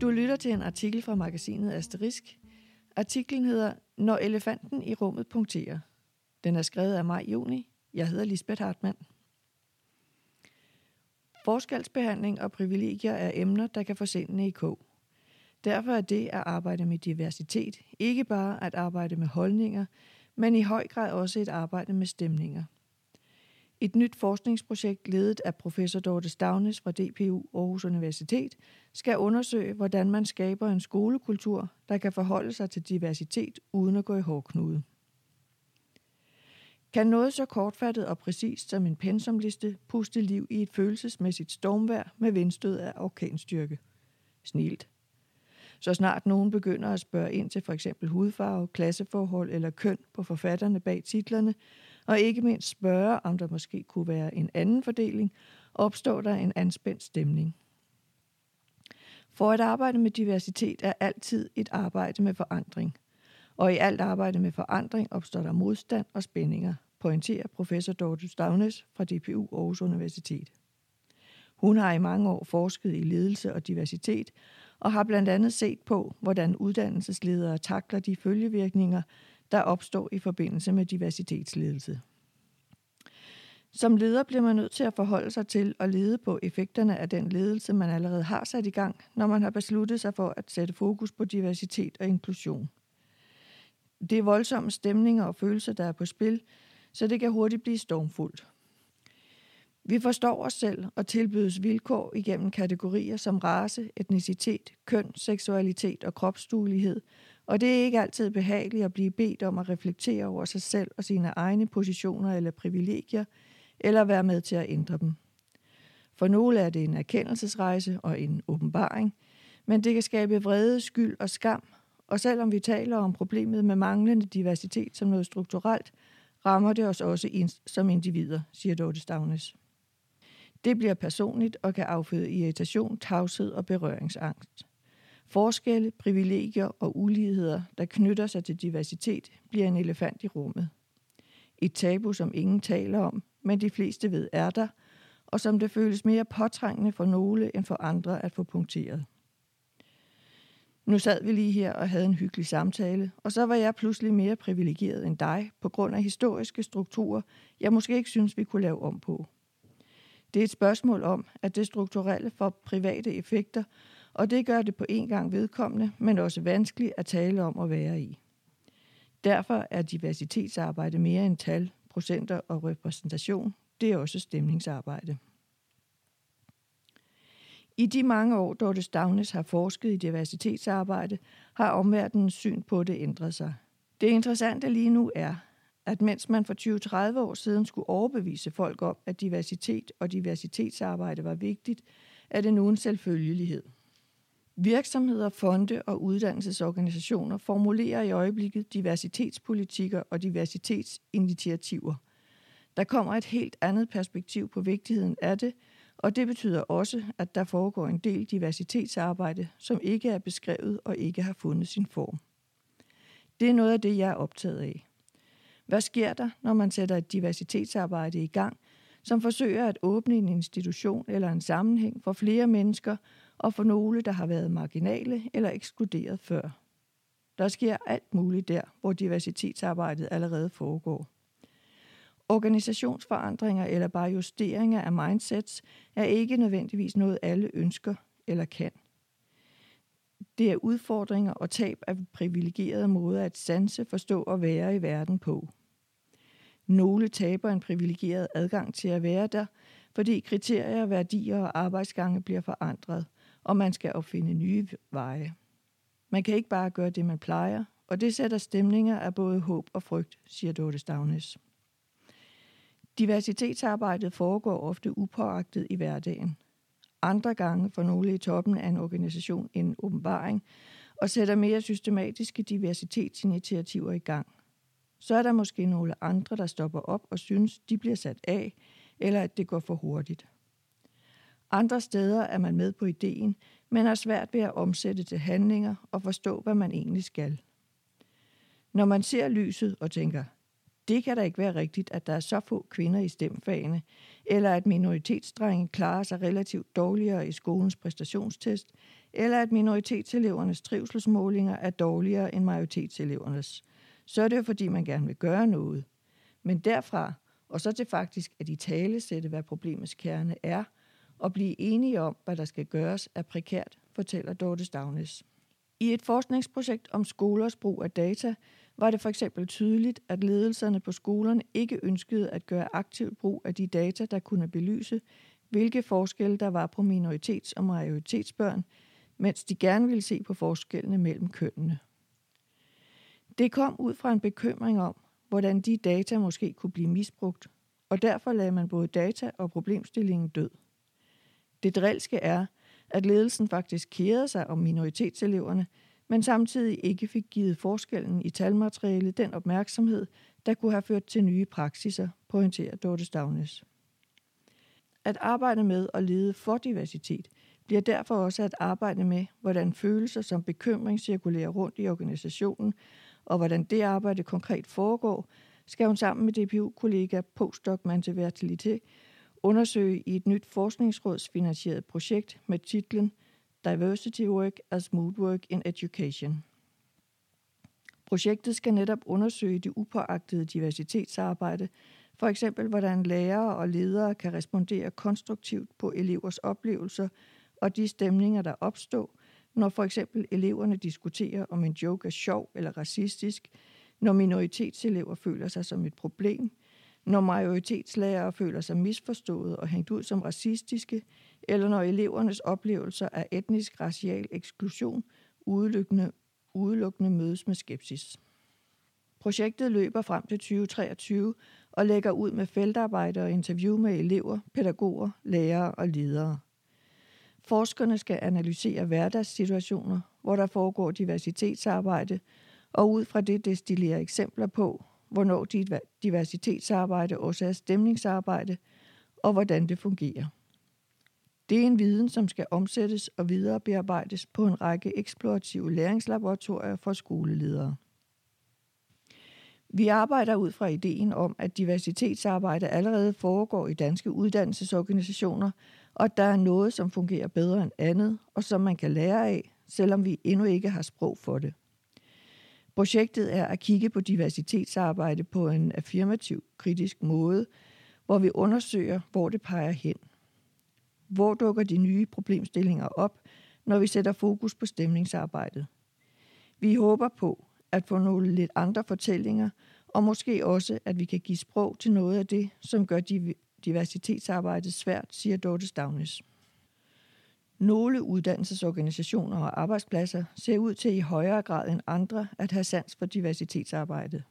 Du lytter til en artikel fra magasinet Asterisk. Artiklen hedder Når elefanten i rummet punkterer. Den er skrevet af mig Juni. Jeg hedder Lisbeth Hartmann. Forskelsbehandling og privilegier er emner, der kan få sindene i kog. Derfor er det at arbejde med diversitet ikke bare at arbejde med holdninger, men i høj grad også et arbejde med stemninger. Et nyt forskningsprojekt ledet af professor Dorte Stavnes fra DPU Aarhus Universitet skal undersøge, hvordan man skaber en skolekultur, der kan forholde sig til diversitet uden at gå i hårdknude. Kan noget så kortfattet og præcist som en pensumliste puste liv i et følelsesmæssigt stormvær med vindstød af orkanstyrke? Snilt. Så snart nogen begynder at spørge ind til for eksempel hudfarve, klasseforhold eller køn på forfatterne bag titlerne, og ikke mindst spørge, om der måske kunne være en anden fordeling, opstår der en anspændt stemning. For at arbejde med diversitet er altid et arbejde med forandring. Og i alt arbejde med forandring opstår der modstand og spændinger, pointerer professor Dorte Stavnes fra DPU Aarhus Universitet. Hun har i mange år forsket i ledelse og diversitet, og har blandt andet set på, hvordan uddannelsesledere takler de følgevirkninger, der opstår i forbindelse med diversitetsledelse. Som leder bliver man nødt til at forholde sig til og lede på effekterne af den ledelse, man allerede har sat i gang, når man har besluttet sig for at sætte fokus på diversitet og inklusion. Det er voldsomme stemninger og følelser, der er på spil, så det kan hurtigt blive stormfuldt. Vi forstår os selv og tilbydes vilkår igennem kategorier som race, etnicitet, køn, seksualitet og kropsduelighed, og det er ikke altid behageligt at blive bedt om at reflektere over sig selv og sine egne positioner eller privilegier, eller være med til at ændre dem. For nogle er det en erkendelsesrejse og en åbenbaring, men det kan skabe vrede, skyld og skam, og selvom vi taler om problemet med manglende diversitet som noget strukturelt, rammer det os også som individer, siger Dorte Stavnes. Det bliver personligt og kan afføde irritation, tavshed og berøringsangst. Forskelle, privilegier og uligheder, der knytter sig til diversitet, bliver en elefant i rummet. Et tabu, som ingen taler om, men de fleste ved er der, og som det føles mere påtrængende for nogle end for andre at få punkteret. Nu sad vi lige her og havde en hyggelig samtale, og så var jeg pludselig mere privilegeret end dig på grund af historiske strukturer, jeg måske ikke synes, vi kunne lave om på. Det er et spørgsmål om, at det strukturelle for private effekter, og det gør det på en gang vedkommende, men også vanskeligt at tale om at være i. Derfor er diversitetsarbejde mere end tal, procenter og repræsentation. Det er også stemningsarbejde. I de mange år, Dorte Stavnes har forsket i diversitetsarbejde, har omverdenens syn på det ændret sig. Det interessante lige nu er, at mens man for 20-30 år siden skulle overbevise folk om, at diversitet og diversitetsarbejde var vigtigt, er det nu en selvfølgelighed. Virksomheder, fonde og uddannelsesorganisationer formulerer i øjeblikket diversitetspolitikker og diversitetsinitiativer. Der kommer et helt andet perspektiv på vigtigheden af det, og det betyder også, at der foregår en del diversitetsarbejde, som ikke er beskrevet og ikke har fundet sin form. Det er noget af det, jeg er optaget af. Hvad sker der, når man sætter et diversitetsarbejde i gang, som forsøger at åbne en institution eller en sammenhæng for flere mennesker og for nogle, der har været marginale eller ekskluderet før? Der sker alt muligt der, hvor diversitetsarbejdet allerede foregår. Organisationsforandringer eller bare justeringer af mindsets er ikke nødvendigvis noget, alle ønsker eller kan. Det er udfordringer og tab af privilegerede måder at sanse, forstå og være i verden på. Nogle taber en privilegeret adgang til at være der, fordi kriterier, værdier og arbejdsgange bliver forandret, og man skal opfinde nye veje. Man kan ikke bare gøre det, man plejer, og det sætter stemninger af både håb og frygt, siger Dorte Stavnes. Diversitetsarbejdet foregår ofte upåagtet i hverdagen. Andre gange får nogle i toppen af en organisation en åbenbaring og sætter mere systematiske diversitetsinitiativer i gang så er der måske nogle andre, der stopper op og synes, de bliver sat af, eller at det går for hurtigt. Andre steder er man med på ideen, men har svært ved at omsætte til handlinger og forstå, hvad man egentlig skal. Når man ser lyset og tænker, det kan da ikke være rigtigt, at der er så få kvinder i stemfagene, eller at minoritetsdrenge klarer sig relativt dårligere i skolens præstationstest, eller at minoritetselevernes trivselsmålinger er dårligere end majoritetselevernes, så er det jo fordi, man gerne vil gøre noget. Men derfra, og så til faktisk at i tale sætte, hvad problemets kerne er, og blive enige om, hvad der skal gøres, er prekært, fortæller Dorte Stavnes. I et forskningsprojekt om skolers brug af data var det for eksempel tydeligt, at ledelserne på skolerne ikke ønskede at gøre aktiv brug af de data, der kunne belyse, hvilke forskelle der var på minoritets- og majoritetsbørn, mens de gerne ville se på forskellene mellem kønnene. Det kom ud fra en bekymring om, hvordan de data måske kunne blive misbrugt, og derfor lagde man både data og problemstillingen død. Det drilske er, at ledelsen faktisk kærede sig om minoritetseleverne, men samtidig ikke fik givet forskellen i talmaterialet den opmærksomhed, der kunne have ført til nye praksiser, pointerer Dorte Stavnes. At arbejde med og lede for diversitet bliver derfor også at arbejde med, hvordan følelser som bekymring cirkulerer rundt i organisationen, og hvordan det arbejde konkret foregår, skal hun sammen med DPU-kollega Postdoc Mante Vertilité undersøge i et nyt forskningsrådsfinansieret projekt med titlen Diversity Work as Mood Work in Education. Projektet skal netop undersøge det upåagtede diversitetsarbejde, for eksempel hvordan lærere og ledere kan respondere konstruktivt på elevers oplevelser og de stemninger, der opstår, når for eksempel eleverne diskuterer, om en joke er sjov eller racistisk, når minoritetselever føler sig som et problem – når majoritetslærere føler sig misforstået og hængt ud som racistiske, eller når elevernes oplevelser af etnisk-racial eksklusion udelukkende, udelukkende mødes med skepsis. Projektet løber frem til 2023 og lægger ud med feltarbejde og interview med elever, pædagoger, lærere og ledere. Forskerne skal analysere hverdagssituationer, hvor der foregår diversitetsarbejde, og ud fra det destillere eksempler på, hvornår diversitetsarbejde også er stemningsarbejde, og hvordan det fungerer. Det er en viden, som skal omsættes og viderebearbejdes på en række eksplorative læringslaboratorier for skoleledere. Vi arbejder ud fra ideen om, at diversitetsarbejde allerede foregår i danske uddannelsesorganisationer, og at der er noget, som fungerer bedre end andet, og som man kan lære af, selvom vi endnu ikke har sprog for det. Projektet er at kigge på diversitetsarbejde på en affirmativ, kritisk måde, hvor vi undersøger, hvor det peger hen. Hvor dukker de nye problemstillinger op, når vi sætter fokus på stemningsarbejdet. Vi håber på at få nogle lidt andre fortællinger, og måske også, at vi kan give sprog til noget af det, som gør diversitetsarbejdet svært, siger Dorte Stavnes. Nogle uddannelsesorganisationer og arbejdspladser ser ud til i højere grad end andre at have sans for diversitetsarbejdet.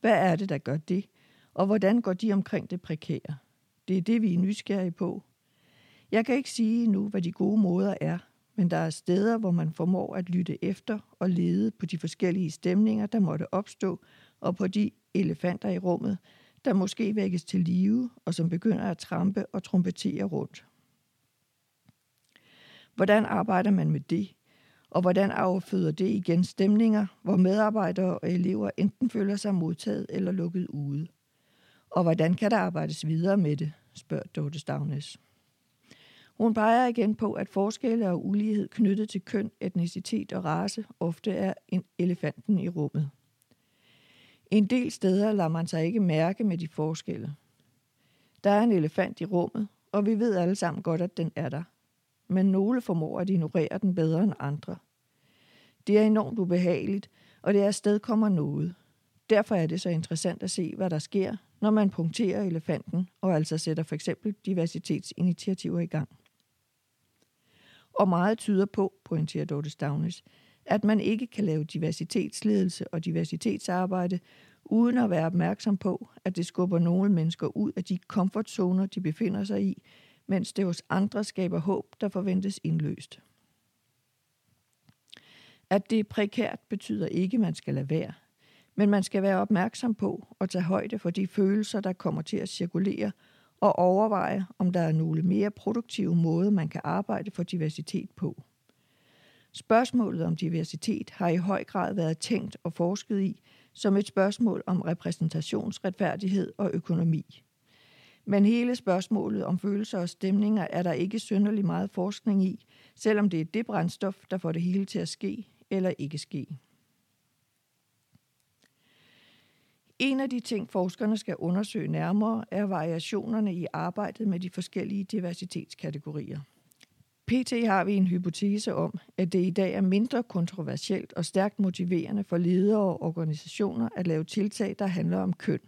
Hvad er det, der gør det, og hvordan går de omkring det prekære? Det er det, vi er nysgerrige på. Jeg kan ikke sige nu, hvad de gode måder er, men der er steder, hvor man formår at lytte efter og lede på de forskellige stemninger, der måtte opstå, og på de elefanter i rummet, der måske vækkes til live og som begynder at trampe og trompetere rundt. Hvordan arbejder man med det? Og hvordan afføder det igen stemninger, hvor medarbejdere og elever enten føler sig modtaget eller lukket ude? Og hvordan kan der arbejdes videre med det, spørger Dorte Stavnes. Hun peger igen på, at forskelle og ulighed knyttet til køn, etnicitet og race ofte er en elefanten i rummet. En del steder lader man sig ikke mærke med de forskelle. Der er en elefant i rummet, og vi ved alle sammen godt, at den er der men nogle formår at ignorere den bedre end andre. Det er enormt ubehageligt, og det er sted kommer noget. Derfor er det så interessant at se, hvad der sker, når man punkterer elefanten og altså sætter for eksempel diversitetsinitiativer i gang. Og meget tyder på, pointerer Dorte Stavnes, at man ikke kan lave diversitetsledelse og diversitetsarbejde uden at være opmærksom på, at det skubber nogle mennesker ud af de komfortzoner, de befinder sig i, mens det hos andre skaber håb, der forventes indløst. At det er prekært betyder ikke, at man skal lade være, men man skal være opmærksom på og tage højde for de følelser, der kommer til at cirkulere, og overveje, om der er nogle mere produktive måder, man kan arbejde for diversitet på. Spørgsmålet om diversitet har i høj grad været tænkt og forsket i som et spørgsmål om repræsentationsretfærdighed og økonomi. Men hele spørgsmålet om følelser og stemninger er der ikke synderlig meget forskning i, selvom det er det brændstof, der får det hele til at ske eller ikke ske. En af de ting, forskerne skal undersøge nærmere, er variationerne i arbejdet med de forskellige diversitetskategorier. PT har vi en hypotese om, at det i dag er mindre kontroversielt og stærkt motiverende for ledere og organisationer at lave tiltag, der handler om køn.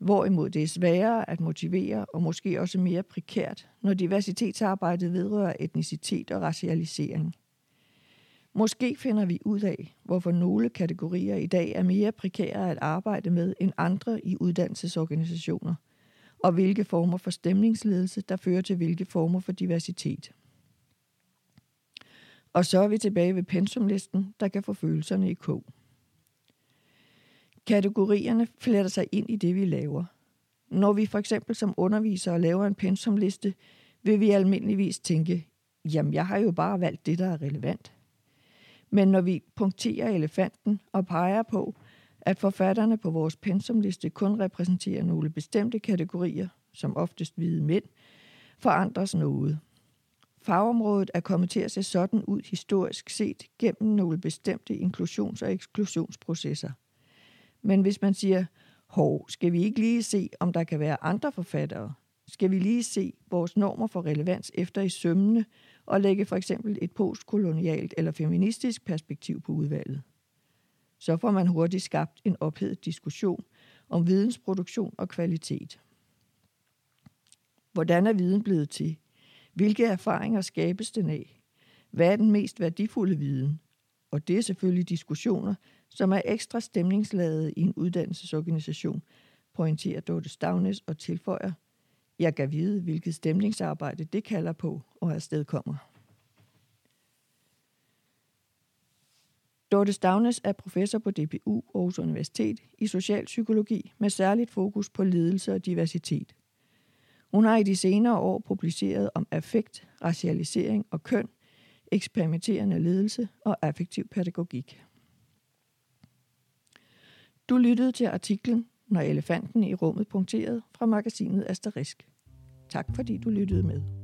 Hvorimod det er sværere at motivere og måske også mere prekært, når diversitetsarbejdet vedrører etnicitet og racialisering. Måske finder vi ud af, hvorfor nogle kategorier i dag er mere prekære at arbejde med end andre i uddannelsesorganisationer, og hvilke former for stemningsledelse, der fører til hvilke former for diversitet. Og så er vi tilbage ved pensumlisten, der kan få følelserne i kog. Kategorierne fletter sig ind i det, vi laver. Når vi for eksempel som undervisere laver en pensumliste, vil vi almindeligvis tænke, jamen jeg har jo bare valgt det, der er relevant. Men når vi punkterer elefanten og peger på, at forfatterne på vores pensumliste kun repræsenterer nogle bestemte kategorier, som oftest hvide mænd, forandres noget. Fagområdet er kommet til at se sådan ud historisk set gennem nogle bestemte inklusions- og eksklusionsprocesser. Men hvis man siger, hov, skal vi ikke lige se, om der kan være andre forfattere? Skal vi lige se vores normer for relevans efter i sømmene og lægge for eksempel et postkolonialt eller feministisk perspektiv på udvalget? Så får man hurtigt skabt en ophedet diskussion om vidensproduktion og kvalitet. Hvordan er viden blevet til? Hvilke erfaringer skabes den af? Hvad er den mest værdifulde viden? Og det er selvfølgelig diskussioner, som er ekstra stemningsladet i en uddannelsesorganisation, pointerer Dorte Stavnes og tilføjer, jeg kan vide, hvilket stemningsarbejde det kalder på og afsted kommer. Dorte Stavnes er professor på DPU Aarhus Universitet i socialpsykologi med særligt fokus på ledelse og diversitet. Hun har i de senere år publiceret om affekt, racialisering og køn, eksperimenterende ledelse og affektiv pædagogik. Du lyttede til artiklen Når elefanten i rummet punkterede fra magasinet Asterisk. Tak fordi du lyttede med.